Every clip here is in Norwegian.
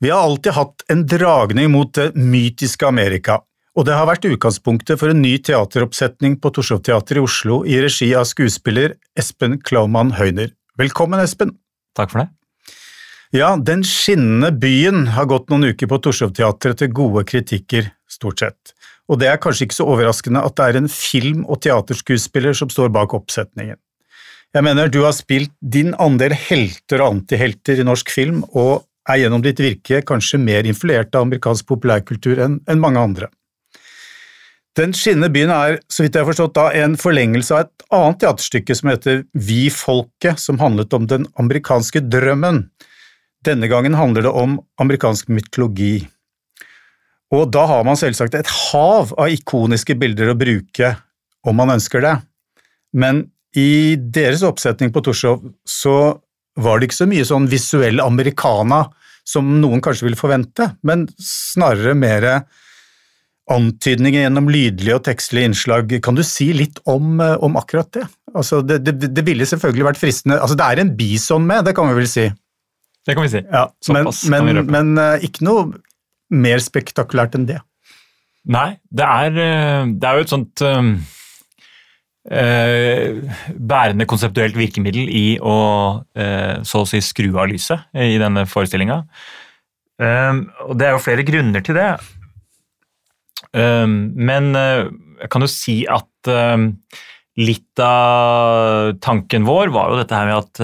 Vi har alltid hatt en dragning mot det mytiske Amerika, og det har vært utgangspunktet for en ny teateroppsetning på Torshov-teatret i Oslo i regi av skuespiller Espen Klaumann Høyner. Velkommen, Espen! Takk for det. Ja, Den skinnende byen har gått noen uker på Torshov Teatret til gode kritikker, stort sett. Og det er kanskje ikke så overraskende at det er en film- og teaterskuespiller som står bak oppsetningen. Jeg mener du har spilt din andel helter og antihelter i norsk film, og er gjennom ditt virke kanskje mer influert av amerikansk populærkultur enn en mange andre. Den skinnende byen er, så vidt jeg har forstått, da en forlengelse av et annet teaterstykke som heter Vi folket, som handlet om den amerikanske drømmen. Denne gangen handler det om amerikansk mytologi. Og da har man selvsagt et hav av ikoniske bilder å bruke om man ønsker det. Men i deres oppsetning på Torshov så var det ikke så mye sånn visuell americana som noen kanskje ville forvente, men snarere mer antydninger gjennom lydlige og tekstlige innslag. Kan du si litt om, om akkurat det? Altså, det, det? det, ville selvfølgelig vært fristende altså Det er en bison med, det kan vi vel si? Det kan vi si. Ja, men, men, men, eh, ikke noe mer spektakulært enn det. Nei, det er, eh, det er jo et sånt bærende konseptuelt virkemiddel i å uh, så å si skru av lyset i denne forestillinga. Um, og det er jo flere grunner til det. Men jeg kan jo si at litt av tanken vår var jo dette her med at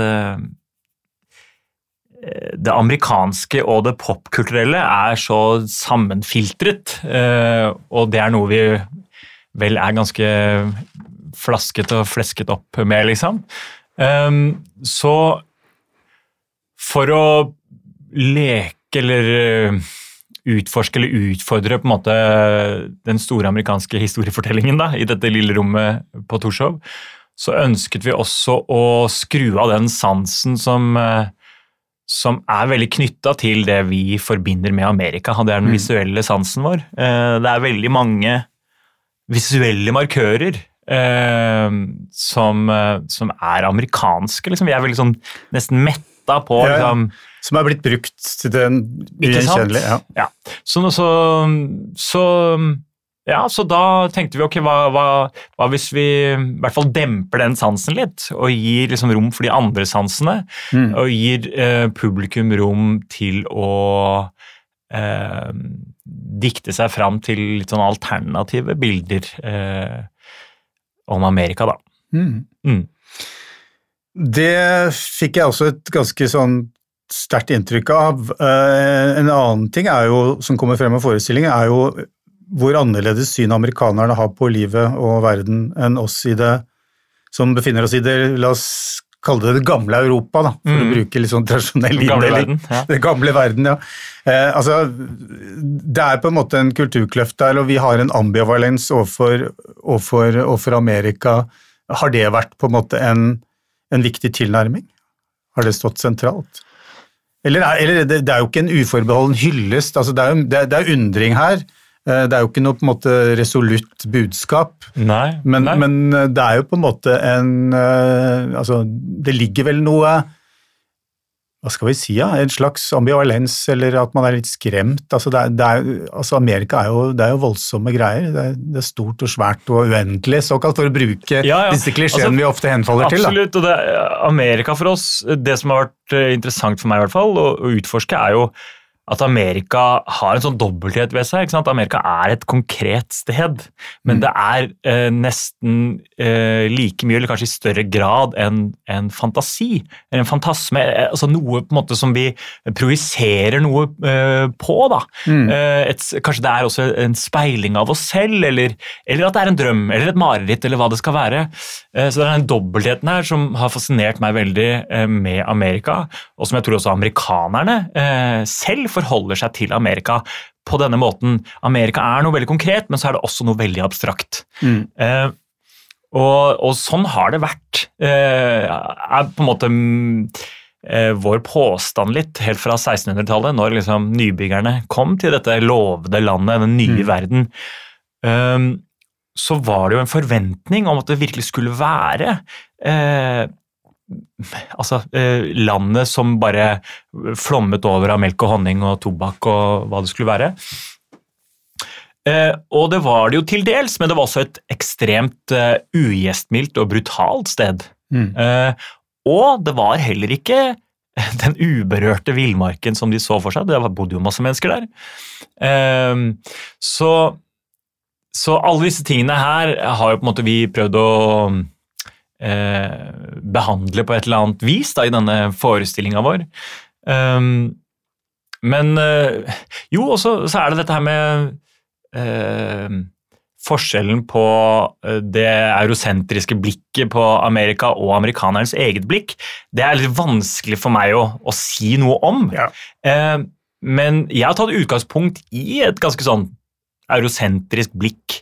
det amerikanske og det popkulturelle er så sammenfiltret, eh, og det er noe vi vel er ganske flasket og flesket opp med, liksom. Ehm, så for å leke eller eh, utforske eller utfordre på en måte den store amerikanske historiefortellingen da, i dette lille rommet på Torshov, så ønsket vi også å skru av den sansen som uh, som er veldig knytta til det vi forbinder med Amerika. Det er den mm. visuelle sansen vår. Eh, det er veldig mange visuelle markører eh, som, eh, som er amerikanske. Liksom. Vi er veldig sånn nesten metta på liksom, Som er blitt brukt til den ugjenkjennelige. Ja. ja. Så, så, så ja, så da tenkte vi ok, hva, hva, hva, hvis vi i hvert fall demper den sansen litt, og gir liksom rom for de andre sansene, mm. og gir eh, publikum rom til å eh, dikte seg fram til litt sånn alternative bilder eh, om Amerika, da. Mm. Mm. Det fikk jeg også et ganske sånn sterkt inntrykk av. Uh, en annen ting jo, som kommer frem av forestillingen, er jo hvor annerledes syn amerikanerne har på livet og verden enn oss i det som befinner oss i det, la oss kalle det det gamle Europa, da, for mm. å bruke litt sånn tradisjonell inndeling. Ja. Det gamle verden, ja. Eh, altså, det er på en måte en kulturkløft der, og vi har en ambivalens overfor, overfor, overfor Amerika. Har det vært på en måte en, en viktig tilnærming? Har det stått sentralt? Eller, eller det, det, er jo ikke en uforbeholden hyllest, altså det, er jo, det, det er undring her. Eh, det er jo ikke noe på en måte resolutt budskap, nei, men, nei. men, eh, det er jo på en måte en eh, Altså, det ligger vel noe hva skal vi si, ja, en slags ambivalens, eller at man er litt skremt. Altså, det er, det er, altså Amerika er jo, det er jo voldsomme greier. Det er, det er, stort og svært og uendelig, såkalt, for å bruke ja, ja. disse klisjeene altså, vi ofte henfaller absolutt, til. Absolutt, og det, Amerika for oss, det som har vært interessant for meg i hvert fall, å, å utforske, er jo at Amerika har en sånn dobbelthet ved seg. ikke sant? Amerika er et konkret sted, men mm. det er eh, nesten eh, like mye, eller kanskje i større grad, en, en fantasi. En fantasme. Eh, altså Noe på en måte som vi projiserer noe eh, på. da. Mm. Eh, et, kanskje det er også en speiling av oss selv, eller, eller, at det er en drøm, eller et mareritt, eller hva det skal være. Eh, så det er den dobbeltheten her som har fascinert meg veldig med Amerika, og som jeg tror også amerikanerne selv forholder seg til Amerika på denne måten. Amerika er noe veldig konkret, men så er det også noe veldig abstrakt. Mm. Eh, og, og, sånn har det vært. Eh, er på en måte eh, vår påstand litt, helt fra 1600-tallet, når liksom nybyggerne kom til dette lovede landet, den nye mm. verden. Eh, så var det jo en forventning om at det virkelig skulle være eh, altså, eh, landet som bare flommet over av melk og honning og tobakk og hva det skulle være. Eh, og det var det jo til dels, men det var også et ekstremt uh, ugjestmildt og brutalt sted. Mm. Eh, og det var heller ikke den uberørte villmarken som de så for seg. Det bodde jo masse mennesker der. Eh, så, så alle disse tingene her har jo på en måte vi prøvd å eh, behandle på et eller annet vis da, i denne forestillinga vår. Um, men uh, jo, og så er det dette her med uh, forskjellen på det eurosentriske blikket på Amerika og amerikanernes eget blikk. Det er litt vanskelig for meg å, å si noe om. Ja. Uh, men jeg har tatt utgangspunkt i et ganske sånn eurosentrisk blikk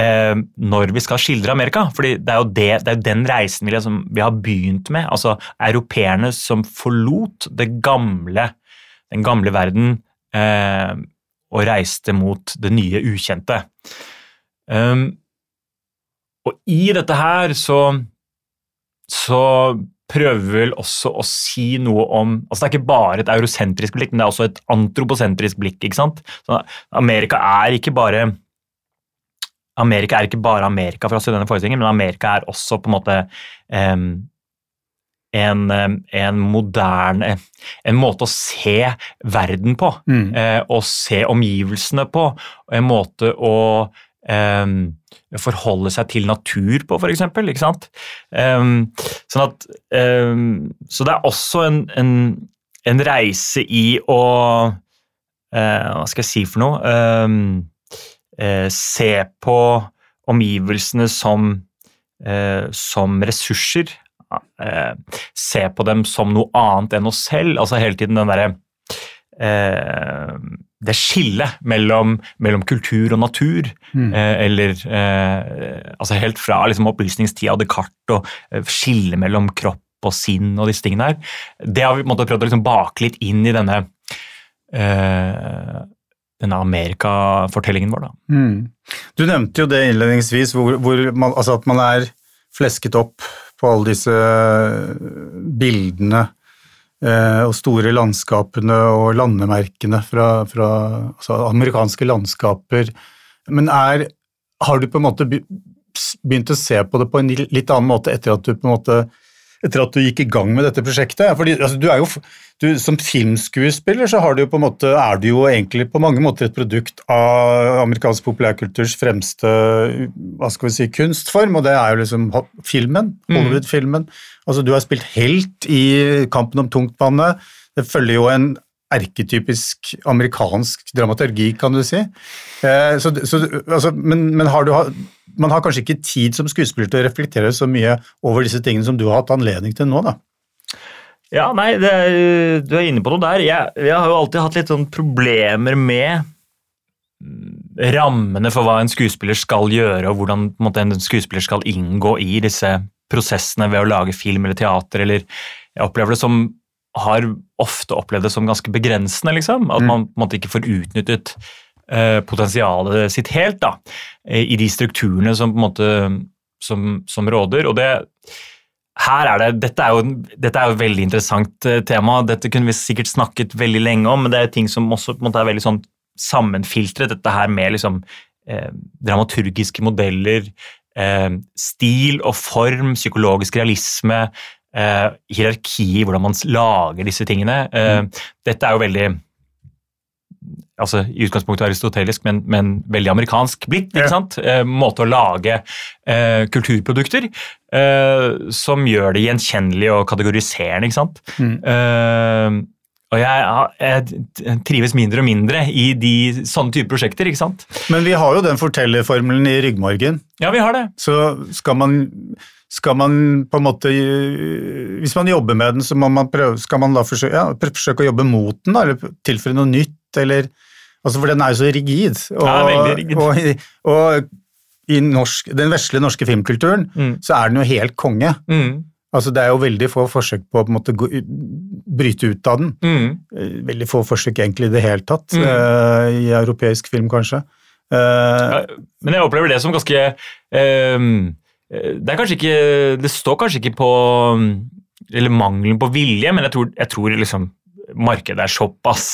eh, når vi skal skildre Amerika. fordi det er jo, det, det er den reisen vi, liksom, vi, har begynt med. altså Europeerne som forlot gamle, den gamle verden eh, og reiste mot det nye ukjente. Um, og i dette her så, så prøver vel også å si noe om altså Det er ikke bare et eurosentrisk blikk, men det er også et antroposentrisk blikk. ikke sant? Så Amerika er ikke bare Amerika er ikke bare Amerika for oss i denne forestillingen, men Amerika er også på en måte um, en, en, moderne En måte å se verden på, mm. eh, og se omgivelsene på. En måte å eh, forholde seg til natur på, f.eks. Ikke sant? Um, sånn at, um, så det er også en, en, en reise i å uh, Hva skal jeg si for noe? Um, uh, se på omgivelsene som, eh, som ressurser. se på dem som noe annet enn oss selv. Altså hele tiden den derre det skillet mellom, mellom, kultur og natur, mm. eh, eller eh, altså helt fra liksom, opplysningstida Descartes og eh, skillet mellom kropp og sinn og disse tingene her, det har vi på en måte prøvd å liksom, bake litt inn i denne eh, denne Amerika-fortellingen vår. Da. Mm. Du nevnte jo det innledningsvis, hvor, hvor man, altså at man er flesket opp på alle disse bildene Eh, og store landskapene og landemerkene fra, fra altså amerikanske landskaper. Men er, har du på en måte begynt å se på det på en litt annen måte etter at du på en måte etter at du gikk i gang med dette prosjektet? Fordi altså, du er jo, du, Som filmskuespiller så du på en måte, er du jo egentlig på mange måter et produkt av amerikansk populærkulturs fremste hva skal vi si, kunstform, og det er jo liksom filmen. Mm. Hollywood-filmen. Altså, du har spilt helt i Kampen om tungtvannet. Det følger jo en erketypisk amerikansk dramaturgi, kan du si. Eh, så, så, altså, men, men har du, man har kanskje ikke tid som skuespiller til å reflektere så mye over disse tingene som du har hatt anledning til nå, da? Ja, nei, er, du er inne på noe der. Jeg, jeg, har jo alltid hatt litt sånn problemer med rammene for hva en skuespiller skal gjøre, og hvordan en, måte, en skuespiller skal inngå i disse prosessene ved å lage film eller teater. eller Jeg opplever det som har ofte opplevd det som ganske begrensende. liksom, At mm. man på en måte ikke får utnyttet eh, potensialet sitt helt da, i de strukturene som på en måte som, som råder. og det her er det, dette er, jo, dette er jo et veldig interessant uh, tema. Dette kunne vi sikkert snakket veldig lenge om, men det er ting som også på en måte er veldig sånn sammenfiltret. Dette her med liksom, eh, dramaturgiske modeller, eh, stil og form, psykologisk realisme, eh, hierarki i hvordan man lager disse tingene. Eh, mm. Dette er jo veldig altså i utgangspunktet aristotelisk, men, men veldig amerikansk blitt. ikke sant? Eh, måte å lage eh, kulturprodukter eh, som gjør det gjenkjennelig og kategoriserende. ikke sant? Mm. Og jeg, jeg, trives mindre og mindre i de sånne typer prosjekter. ikke sant? Men vi har jo den fortellerformelen i ryggmargen. Ja, vi har det. Så skal man skal man på en måte Hvis man jobber med den, så man prøve, skal man da forsøke, ja, forsøke, å jobbe mot den, da, eller tilføre noe nytt, eller altså For den er jo så rigid. Og, ja, veldig rigid. Og, og, i norsk, den vesle norske filmkulturen mm. så er den jo helt konge. Mm. Altså Det er jo veldig få forsøk på å på en måte, gå, bryte ut av den. Mm. Eh, veldig få forsøk egentlig i det hele tatt, mm. uh, i europeisk film kanskje. Uh, ja, men jeg opplever det som ganske uh, det, ikke, det, står kanskje ikke på, eller mangelen på vilje, men jeg tror, jeg tror liksom markedet er såpass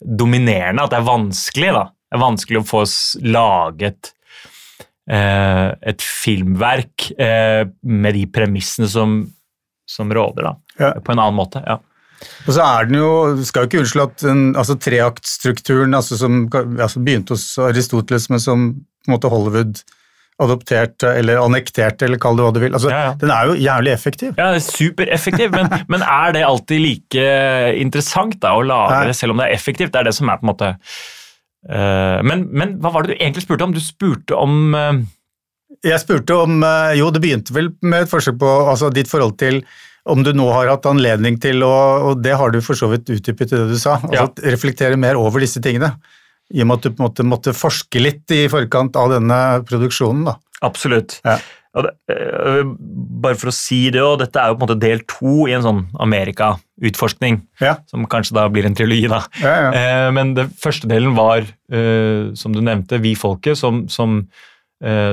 dominerende at det er vanskelig. da. Det er vanskelig å få laget et filmverk eh, med de premissene som, som råder, da. Ja. På en annen måte. ja. Og så er den jo, skal jo ikke unnskylde at den, altså treaktstrukturen altså som altså begynte hos Aristoteles, men som på en måte Hollywood adopterte eller annekterte, eller kall det hva du vil. Altså, Ja, ja. Den er jo jævlig effektiv. Ja, det er Supereffektiv, men, men er det alltid like interessant da, å lage det, selv om det er effektivt? Det er det som er på en måte eh, men, men hva var det du egentlig spurte om? Du spurte om eh, Jeg spurte om eh, Jo, det begynte vel med et forsøk på altså ditt forhold til om du nå har hatt anledning til å Og det har du for så vidt utdypet i det du sa. altså Reflektere mer over disse tingene. I og med at du på en måte måtte forske litt i forkant av denne produksjonen. da. Absolutt. Ja. Det, øh, bare for å si det òg, dette er jo på en måte del to i en sånn Amerika-utforskning, Ja, som kanskje da blir en trilogi, da. ja, ja. Eh, men den første delen var, øh, som du nevnte, vi folket, som, som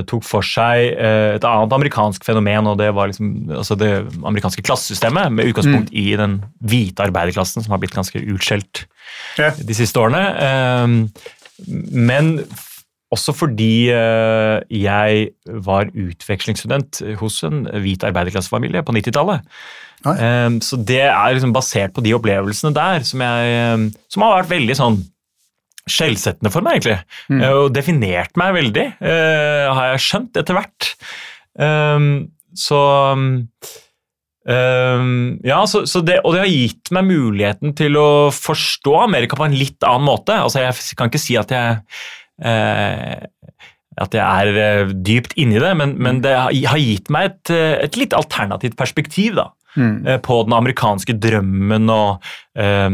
tok for seg et annet amerikansk fenomen, og det var liksom altså det amerikanske klassesystemet, med utgangspunkt i den hvite arbeiderklassen, som har blitt ganske utskjelt Ja. de siste årene. Eh, Men også fordi eh, jeg var utvekslingsstudent hos en hvit arbeiderklassefamilie på 90-tallet. Eh, Så det er liksom basert på de opplevelsene der som, jeg, eh, som har vært veldig sånn skjellsettende for meg, egentlig. Mm. Eh, Og definert meg veldig, eh, har jeg skjønt etter hvert. Um, så um, Ja, så, så det, og det har gitt meg muligheten til å forstå Amerika på en litt annen måte. Altså, jeg kan ikke si at jeg at jeg er eh, dypt inni det, men, men det har gitt meg et, eh, et litt alternativt perspektiv da, Mm. eh, på den amerikanske drømmen og eh,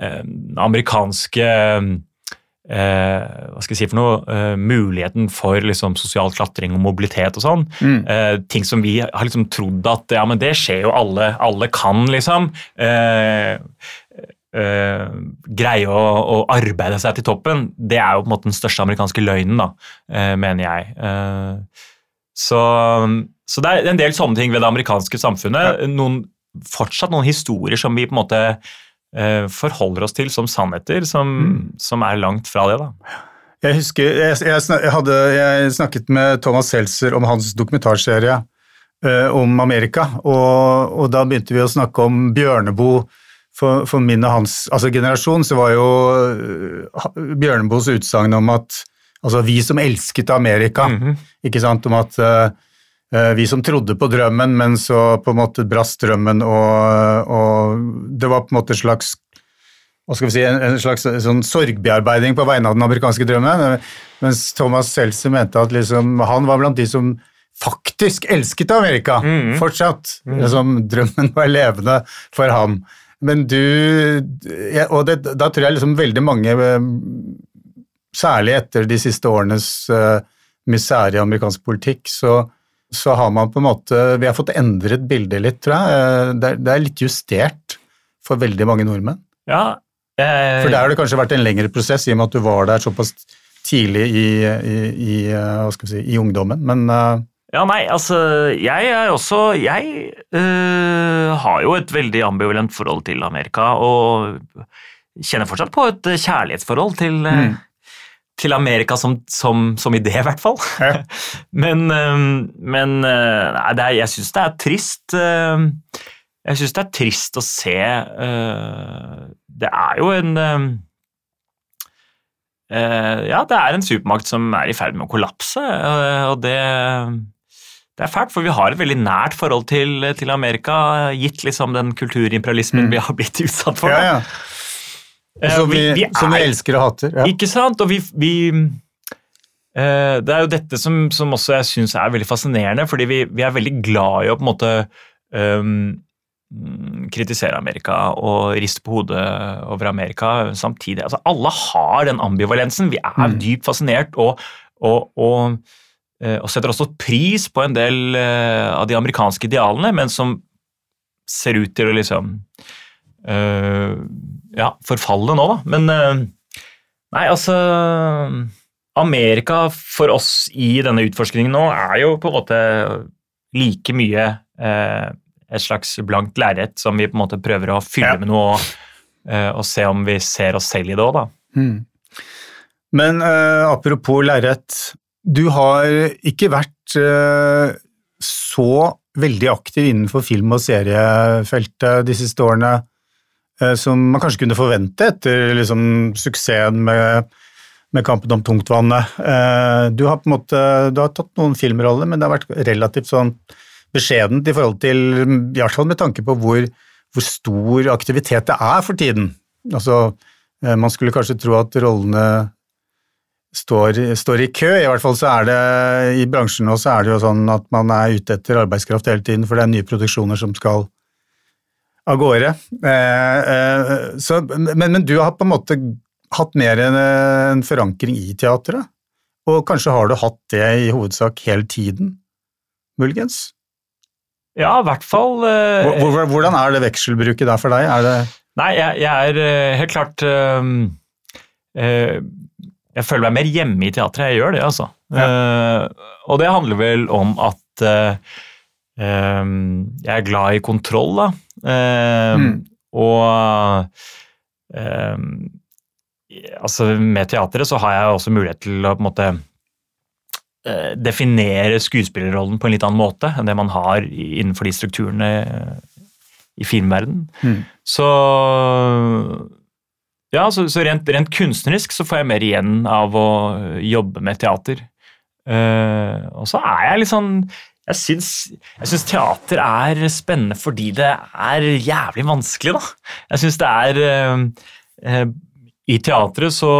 eh, den amerikanske uh, hva skal jeg si for noe, uh, muligheten for liksom, sosial klatring og mobilitet og sånn. Mm. Uh, ting som vi har liksom trodd at ja, men det skjer jo alle, alle kan, liksom. Eh, eh, greie å, å arbeide seg til toppen, det er jo på en måte den største amerikanske løgnen, da, uh, mener jeg. Uh, så, så det er en del sånne ting ved det amerikanske samfunnet. Noen, fortsatt noen historier som vi på en måte forholder oss til som sannheter, som, som er langt fra det. da. Jeg husker, jeg, jeg, snak- hadde, jeg snakket med Thomas Seltzer om hans dokumentarserie om Amerika, og, og da begynte vi å snakke om Bjørneboe. For, for min og hans altså generasjon så var jo eh, Bjørneboes utsagn om at altså vi som elsket Amerika, Mhm. ikke sant, om at eh, vi som trodde på drømmen, men så på en måte brast drømmen, og, og det var på en måte slags hva skal vi si, en, en slags sånn sorgbearbeiding på vegne av den amerikanske drømmen, mens Thomas Seltzer mente at liksom, han var blant de som faktisk elsket Amerika, Mhm. fortsatt. Liksom, drømmen var levende for ham. Men du, ja, og det, da tror jeg liksom veldig mange, eh, særlig etter de siste årenes uh, misere i amerikansk politikk, så, så har man på en måte Vi har fått endret bildet litt, tror jeg. Eh, Det er, det er litt justert for veldig mange nordmenn. Ja, eh, For der har det kanskje vært en lengre prosess, i og med at du var der såpass tidlig i, i, i, si, i ungdommen. Men uh, Ja, nei, altså, jeg er også Jeg øh, har jo et veldig ambivalent forhold til Amerika, og kjenner fortsatt på et kjærlighetsforhold til, øh, Mm. til Amerika som, som, som idé, i hvert fall. Ja. men øh, men øh, nei, det er, jeg syns det er trist øh, Jeg syns det er trist å se øh, Det er jo en Ja, det er en supermakt som er i ferd med å kollapse, og det det er fælt, for vi har et veldig nært forhold til, til Amerika, gitt liksom den kulturimperialismen Mm. vi har blitt utsatt for. ja, ja. Eh, Som vi, vi som vi er- elsker og hater. Ja. Ikke sant? Og vi, vi eh, Det er jo dette som, som også jeg syns er veldig fascinerende, fordi vi, vi er veldig glad i å på en måte mm, kritisere Amerika og riste på hodet over Amerika samtidig. Altså, alle har den ambivalensen. Vi er Mm. dypt fascinert og, og, og, og setter også pris på en del eh, av de amerikanske idealene, men som ser ut til å liksom uh, ja, forfalle nå, da. Men uh, Nei, altså Amerika for oss i denne utforskningen nå er jo på en måte like mye uh, et slags blankt lerret som vi på en måte prøver å fylle Ja. med noe, og, eh, og se om vi ser oss selv i det òg, da. Mm. Men eh, apropos lerret, du har ikke vært eh, så veldig aktiv innenfor film- og seriefeltet de siste årene eh, som man kanskje kunne forvente etter liksom, suksessen med, med Kampen om tungtvannet. Eh, du har på en måte du har tatt noen filmroller, men det har vært relativt sånn beskjedent i forhold til, i hvert fall med tanke på hvor, hvor stor aktivitet det er for tiden. Altså, man skulle kanskje tro at rollene står, står i kø. I hvert fall så er det i bransjen nå så er det jo sånn at man er ute etter arbeidskraft hele tiden, for det er nye produksjoner som skal av gårde. Eh, eh, så, men, men du har på en måte hatt mer enn en forankring i teatret, og kanskje har du hatt det i hovedsak hele tiden, muligens? Ja, i hvert fall eh, Hvor- hvor- Hvordan er det vekselbruket der for deg? Er det Nei, jeg, jeg er helt klart eh, Jeg føler meg mer hjemme i teatret. Jeg gjør det, altså. Eh, og det handler vel om at uh, um, jeg er glad i kontroll, da. Uh, Mm. Og altså med teatret så har jeg også mulighet til å på en måte definere skuespillerrollen på en litt annen måte enn det man har innenfor de strukturene i filmverden. Mm. Så ja, så, så rent, rent kunstnerisk så får jeg mer igjen av å jobbe med teater. Uh, og så er jeg litt sånn jeg syns, jeg syns teater er spennende fordi det er jævlig vanskelig, da. Jeg syns det er uh, uh, I teatret så,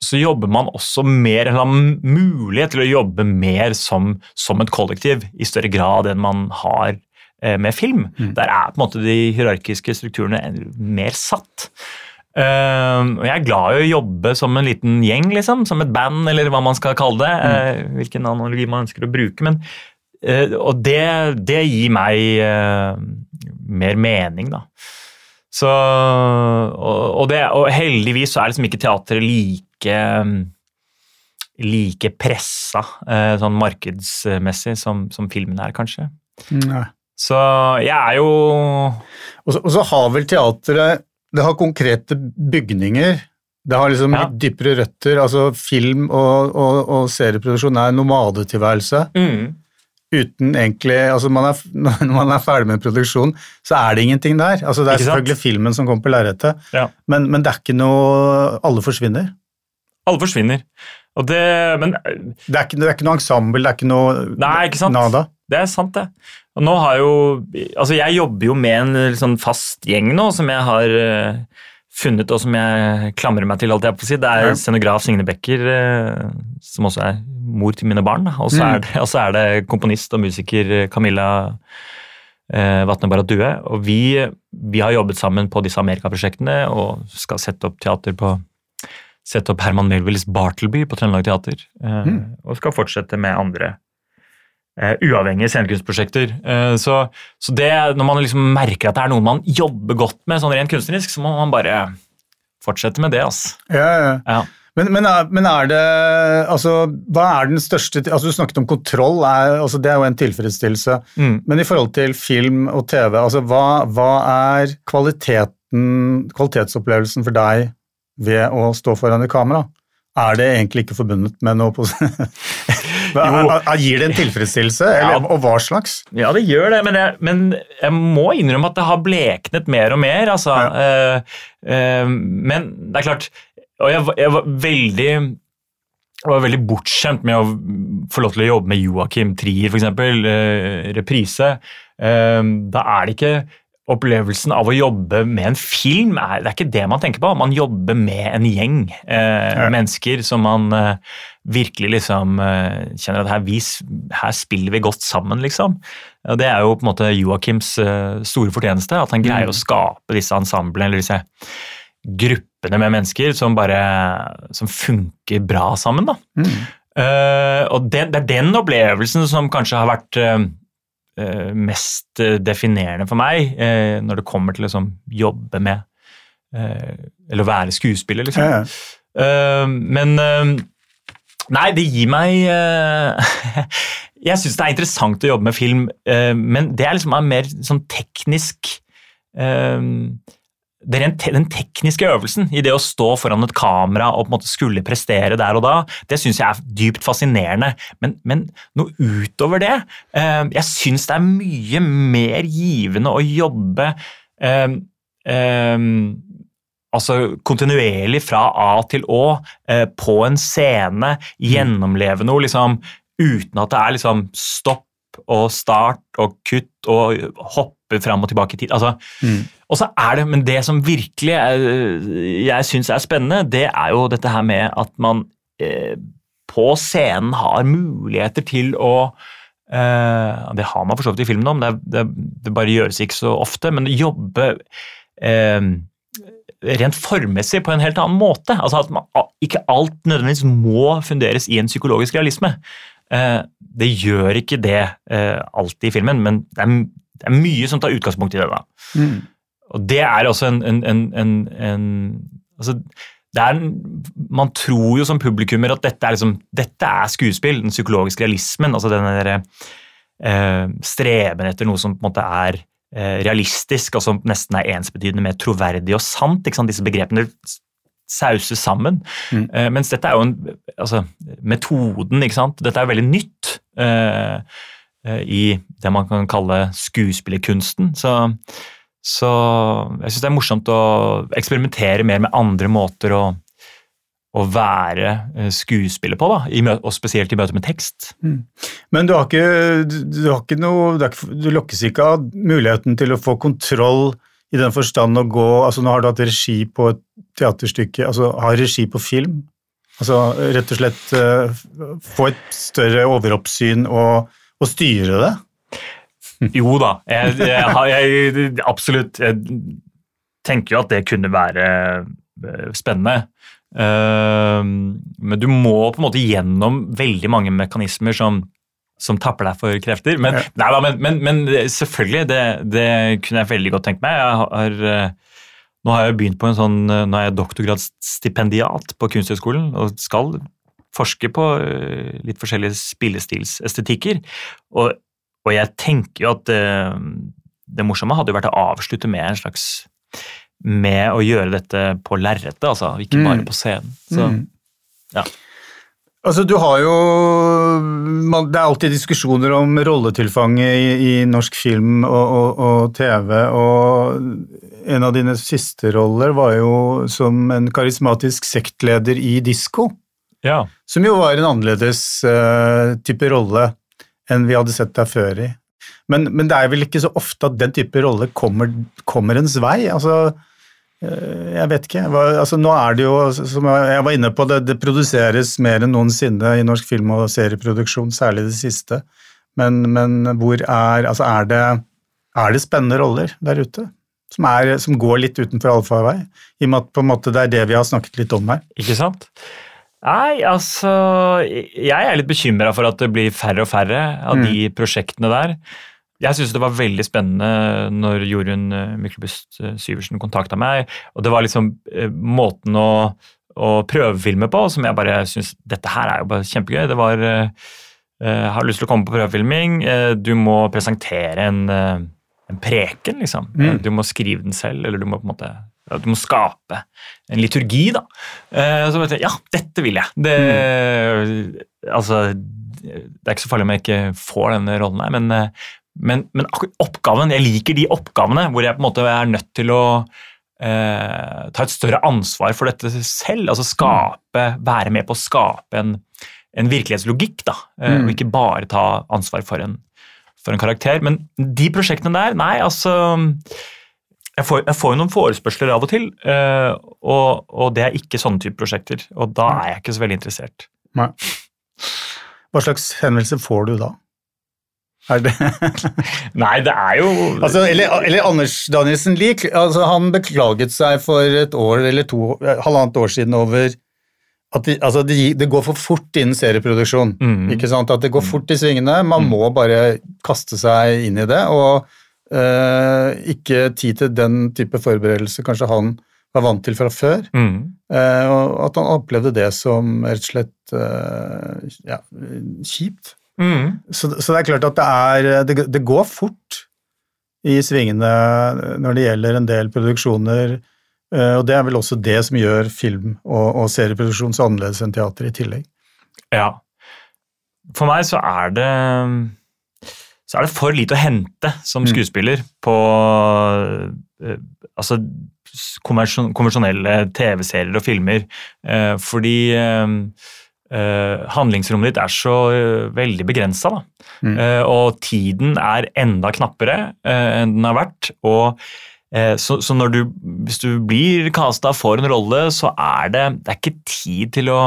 så jobber man også mer, eller har mulighet til å jobbe mer som, som et kollektiv i større grad enn man har med film. Mm. Der er på en måte de hierarkiske strukturene mer satt. Og jeg er glad i å jobbe som en liten gjeng, liksom, som et band, eller hva man skal kalle det. Uh, hvilken analogi man ønsker å bruke. men uh, og det, det gir meg eh, mer mening, da. Så, og, og, det, og heldigvis så er liksom ikke teatret like like pressa sånn markedsmessig som, som filmen er, kanskje. Nei. Så jeg er jo Og så, og så har vel teatret Det har konkrete bygninger. Det har liksom Ja. litt dypere røtter. altså Film og, og, og serieproduksjon er nomadetilværelse. mm, Uten egentlig altså man er, Når man er ferdig med produksjon, så er det ingenting der. altså Det er selvfølgelig filmen som kommer på lerretet, Ja. men, men det er ikke noe Alle forsvinner. Alle forsvinner. Det, men Det er ikke, det er ikke noe ensemble, det er ikke noe Nei, ikke sant? nada. Det er sant, det. Og nå har jo Altså, jeg jobber jo med en sånn fast gjeng nå, som jeg har eh, funnet, og som jeg klamrer meg til, alt jeg på å si. Det er Ja. scenograf Signe Becker, eh, som også er mor til mine barn. Og så Mm. er, er det komponist og musiker eh, Camilla eh, Vatne Baradue. Og vi, vi har jobbet sammen på disse Amerikaprosjektene og skal sette opp teater på Sette opp Herman Melvilles Bartleby på Trøndelag Teater. eh, Mm. Og skal fortsette med andre eh, uavhengige scenekunstprosjekter. Eh, så, så det, når man liksom merker at det er noe man jobber godt med sånn rent kunstnerisk, så må man bare fortsette med det. Altså. Ja, ja. Ja. Men, men, er, men er det altså, Hva er den største altså Du snakket om kontroll, er, altså, det er jo en tilfredsstillelse. Mm. Men i forhold til film og TV, altså, hva, hva er kvaliteten, kvalitetsopplevelsen for deg ved å stå foran et kamera? Er det egentlig ikke forbundet med noe er- Gir det en tilfredsstillelse, eller, Ja. og hva slags? Ja, det gjør det, men jeg, men jeg må innrømme at det har bleknet mer og mer. Altså. Ja. Uh, uh, men det er klart Og jeg, jeg var veldig jeg var veldig bortskjemt med å få lov til å jobbe med Joakim Trier, f.eks. Eh, reprise. Da er det ikke opplevelsen av å jobbe med en film er, Det er ikke det man tenker på. Man jobber med en gjeng eh, Ja. mennesker som man eh, virkelig liksom eh, kjenner at her, vi, her spiller vi godt sammen, liksom. Og det er jo på en måte Joakims eh, store fortjeneste, at han greier Mm. å skape disse ensemblene, eller disse gruppene med mennesker som bare som funker bra sammen. da. Mm. Eh, og det, det er den opplevelsen som kanskje har vært eh, mest eh, definerende for meg eh, når det kommer til å liksom, jobbe med eh, Eller være skuespiller, liksom. Ja, ja. Eh, men eh, Nei, det gir meg eh, Jeg syns det er interessant å jobbe med film, eh, men det er liksom mer sånn teknisk eh, te Den tekniske øvelsen i det å stå foran et kamera og på en måte skulle prestere der og da, det syns jeg er dypt fascinerende. Men, men noe utover det eh, Jeg syns det er mye mer givende å jobbe eh, eh, altså kontinuerlig fra A til Å eh, på en scene, gjennomleve noe liksom, uten at det er liksom stopp og start og kutt og hoppe fram og tilbake i tid. Altså, mm. Og så er det, Men det som virkelig er, jeg syns er spennende, det er jo dette her med at man eh, på scenen har muligheter til å eh, Det har man for så vidt i filmen om, det, det, det, bare gjøres ikke så ofte, men jobbe eh, rent formmessig på en helt annen måte. Altså at man, Ikke alt nødvendigvis må funderes i en psykologisk realisme. Eh, det gjør ikke det eh, alltid i filmen, men det er, det er, mye som tar utgangspunkt i det. da. Mm. Og det er også en, en, en, en altså, er, Man tror jo som publikummer at dette er, liksom, dette er skuespill, den psykologiske realismen. altså den der, eh, Streben etter noe som på en måte er eh, realistisk, og som nesten er ensbetydende med troverdig og sant. Disse begrepene sauses sammen. Mm. Uh, mens dette er jo en altså, Metoden, ikke sant. Dette er veldig nytt uh, uh, i det man kan kalle skuespillerkunsten. Så, så jeg syns det er morsomt å eksperimentere mer med andre måter å, å være skuespiller på, da, og spesielt i møte med tekst. Mm. Men du har ikke, du, har ikke noe, du lokkes ikke av muligheten til å få kontroll i den forstand å gå altså Nå har du hatt regi på et teaterstykke, altså ha regi på film. Altså rett og slett uh, få et større overoppsyn og, og styre det. Jo da, jeg, jeg, jeg, absolutt. Jeg tenker jo at det kunne være eh, spennende. Uh, men du må på en måte gjennom veldig mange mekanismer som som tapper deg for krefter. Men, ja. nei, men, men, men selvfølgelig, det, det, kunne jeg veldig godt tenkt meg. Har, eh, nå har jeg begynt på en sånn, eh, nå er jeg doktorgradsstipendiat på Kunsthøgskolen og skal forske på eh, litt forskjellige spillestilsestetikker. Og, og jeg tenker jo at det, det morsomme hadde jo vært å avslutte med en slags med å gjøre dette på lerretet, altså, ikke bare mm. på scenen. Så, mm. ja. Altså, du har jo Det er alltid diskusjoner om rolletilfanget i, i norsk film og, og, og, TV, og en av dine siste roller var jo som en karismatisk sektleder i disko. Ja. Som jo var en annerledes uh, type rolle enn vi hadde sett deg før i. Men, men, det er vel ikke så ofte at den type rolle kommer, kommer ens vei? altså jeg vet ikke. Altså, nå er det jo, som jeg var inne på, det, det produseres mer enn noensinne i norsk film- og serieproduksjon, særlig det siste. Men, men hvor er Altså, er det, er det spennende roller der ute? Som, er, som går litt utenfor allfarvei? I og med at på en måte det er det vi har snakket litt om her. Ikke sant? Nei, altså Jeg er litt bekymra for at det blir færre og færre av mm. de prosjektene der. Jeg syntes det var veldig spennende når Jorunn eh, Myklebust eh, Syversen kontakta meg. og Det var liksom eh, måten å, å prøvefilme på som jeg bare syns Dette her er jo bare kjempegøy. Det var Jeg har lyst til å komme på prøvefilming. Du må presentere en, en preken, liksom. Mm. Du må skrive den selv, eller du må på en måte du må skape en liturgi, da. Så vet jeg, ja, dette vil jeg. Det, mm. altså, det er ikke så farlig om jeg ikke får denne rollen her, men, men, men oppgaven, jeg liker de oppgavene hvor jeg på en måte er nødt til å eh, ta et større ansvar for dette selv. altså skape, Være med på å skape en, en virkelighetslogikk, da, eh, mm. og ikke bare ta ansvar for en, for en, karakter. Men de prosjektene der, nei, altså Jeg får, jeg får jo noen forespørsler av og til, eh, og, og, det er ikke sånne type prosjekter. Og da er jeg ikke så veldig interessert. Nei. Hva slags henvendelse får du da? Er det Nei, det er jo altså, eller, eller, Anders Danielsen Lie, altså, han beklaget seg for et år eller to, halvannet år siden over at de, altså, det, de går for fort innen serieproduksjon. Mm. ikke sant? At det går fort i svingene. Man mm. må bare kaste seg inn i det. Og øh, ikke tid til den type forberedelse kanskje han var vant til fra før. Mm. Uh, og at han opplevde det som rett og slett uh, ja, kjipt. Mm. Så, så det er klart at det er Det, det går fort i svingene når det gjelder en del produksjoner, eh, og det er vel også det som gjør film og, og serieproduksjon så annerledes enn teater i tillegg. Ja. For meg så er det så er det for lite å hente som Mm. skuespiller på eh, altså konvensjonelle TV-serier og filmer. Eh, fordi eh, handlingsrommet ditt er så uh, veldig begrensa. Mm. Uh, og tiden er enda knappere enn den har vært. og så, så du, hvis du blir casta for en rolle, så er det, det er ikke tid til å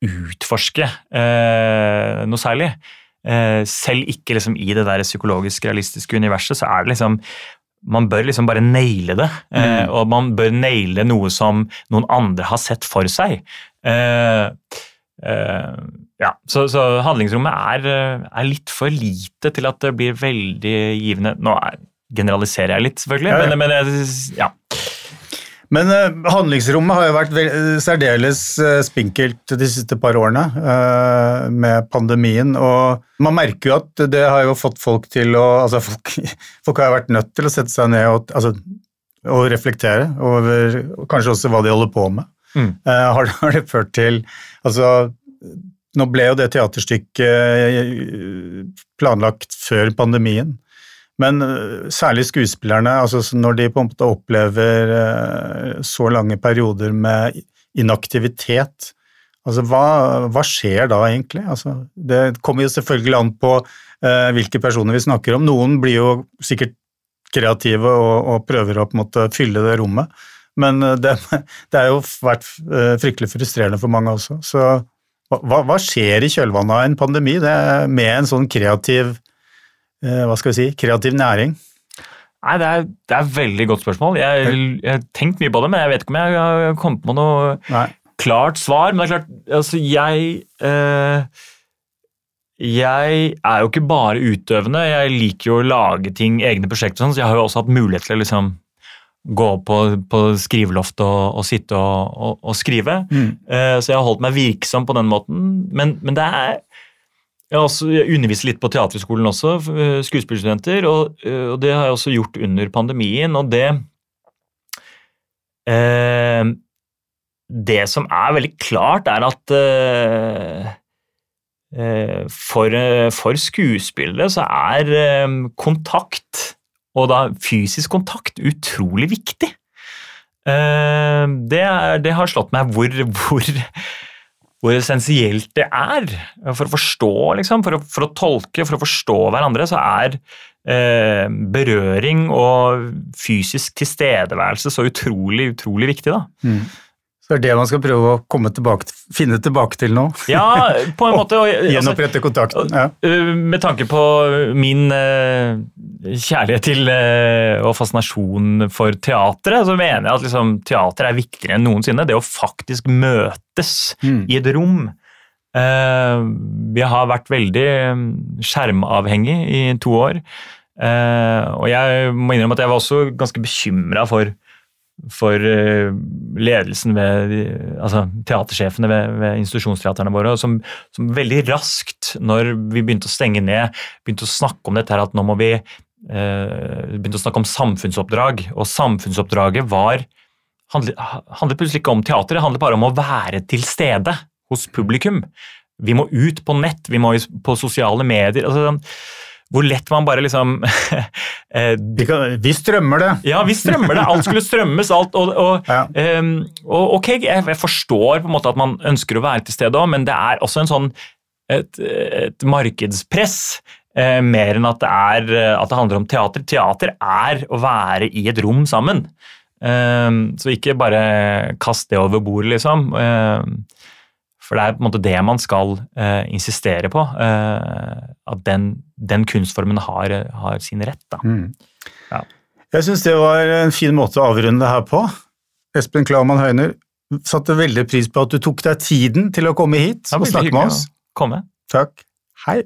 utforske noe særlig. Selv ikke liksom i det der psykologisk realistiske universet, så er det liksom man bør liksom bare naile det, Mm. og man bør naile noe som noen andre har sett for seg. Eh, ja, så, så handlingsrommet er, eh, er litt for lite til at det blir veldig givende. Nå er, generaliserer jeg litt, selvfølgelig, Ja, ja. men, men ja. Men eh, handlingsrommet har jo vært særdeles eh, spinkelt de siste par årene eh, med pandemien, og man merker jo at det har jo fått folk til å Altså, folk, folk har jo vært nødt til å sette seg ned og, altså, og reflektere over kanskje også hva de holder på med. Mm. Eh, har, har det ført til Altså, nå ble jo det teaterstykket eh, planlagt før pandemien. Men øh, særlig skuespillerne, altså når de på en måte opplever så lange perioder med inaktivitet, altså hva, hva skjer da egentlig? Altså, det kommer jo selvfølgelig an på eh, hvilke personer vi snakker om. Noen blir jo sikkert kreative og, og prøver å på en måte fylle det rommet, men øh, det, det har jo vært øh, fryktelig frustrerende for mange også. Så hva, hva skjer i kjølvannet av en pandemi det er med en sånn kreativ eh, hva skal vi si, kreativ næring. Nei, det er, det er et veldig godt spørsmål. Jeg, jeg har tenkt mye på det, men jeg vet ikke om jeg har kommet på noe Nei. klart svar. Men det er klart, altså jeg eh, Jeg er jo ikke bare utøvende. Jeg liker jo å lage ting, egne prosjekter, og sånn, så jeg har jo også hatt mulighet til å liksom gå på, på skriveloft og, og sitte og, og, og skrive. Eh, så jeg har holdt meg virksom på den måten. Men, men det er jeg har også jeg underviser litt på teaterskolen også, eh, skuespillerstudenter, og, eh, og det har jeg også gjort under pandemien. Og det uh, Det som er veldig klart, er at uh, for, for skuespillere så er kontakt, og da fysisk kontakt, utrolig viktig. Eh, det, er, det har slått meg hvor, hvor hvor essensielt det er for å forstå, liksom, for å, for å tolke, for å forstå hverandre, så er eh, berøring og fysisk tilstedeværelse så utrolig, utrolig viktig. da. Så det er det man skal prøve å komme tilbake, finne tilbake til nå. Ja, på en måte. og- Altså, Gjenopprette kontakten. Ja. eh, med tanke på min uh, kjærlighet til uh, og fascinasjon for teatret, så mener jeg at liksom, teater er viktigere enn noensinne. Det å faktisk møtes Mm. i et rom. Uh, vi har vært veldig skjermavhengig i to år. Uh, og jeg må innrømme at jeg var også ganske bekymra for, for eh, ledelsen ved altså teatersjefene ved, ved institusjonsteaterne våre, som, som veldig raskt, når vi begynte å stenge ned, begynte å snakke om dette her at nå må vi eh, begynte å snakke om samfunnsoppdrag, og samfunnsoppdraget var handlet, handlet plutselig ikke om teater, det handlet bare om å være til stede hos publikum. Vi må ut på nett, vi må på sosiale medier. altså Hvor lett man bare liksom eh, Vi, kan, vi strømmer det. Ja, vi strømmer det. Alt skulle strømmes. alt, og, og, Ja. ehm, og ok, jeg, jeg forstår på en måte at man ønsker å være til stede òg, men det er også en sånn et, et markedspress. Eh, mer enn at det, er, at det handler om teater. Teater er å være i et rom sammen. Ehm, så ikke bare kast det over bordet, liksom. Ehm, for det er på en måte det man skal uh, insistere på. Uh, at den, den kunstformen har, har sin rett. Da. Mm. Ja. Jeg syns det var en fin måte å avrunde det her på. Espen Klaumann Høyner, satte veldig pris på at du tok deg tiden til å komme hit og snakke med oss. komme. Takk. Hei.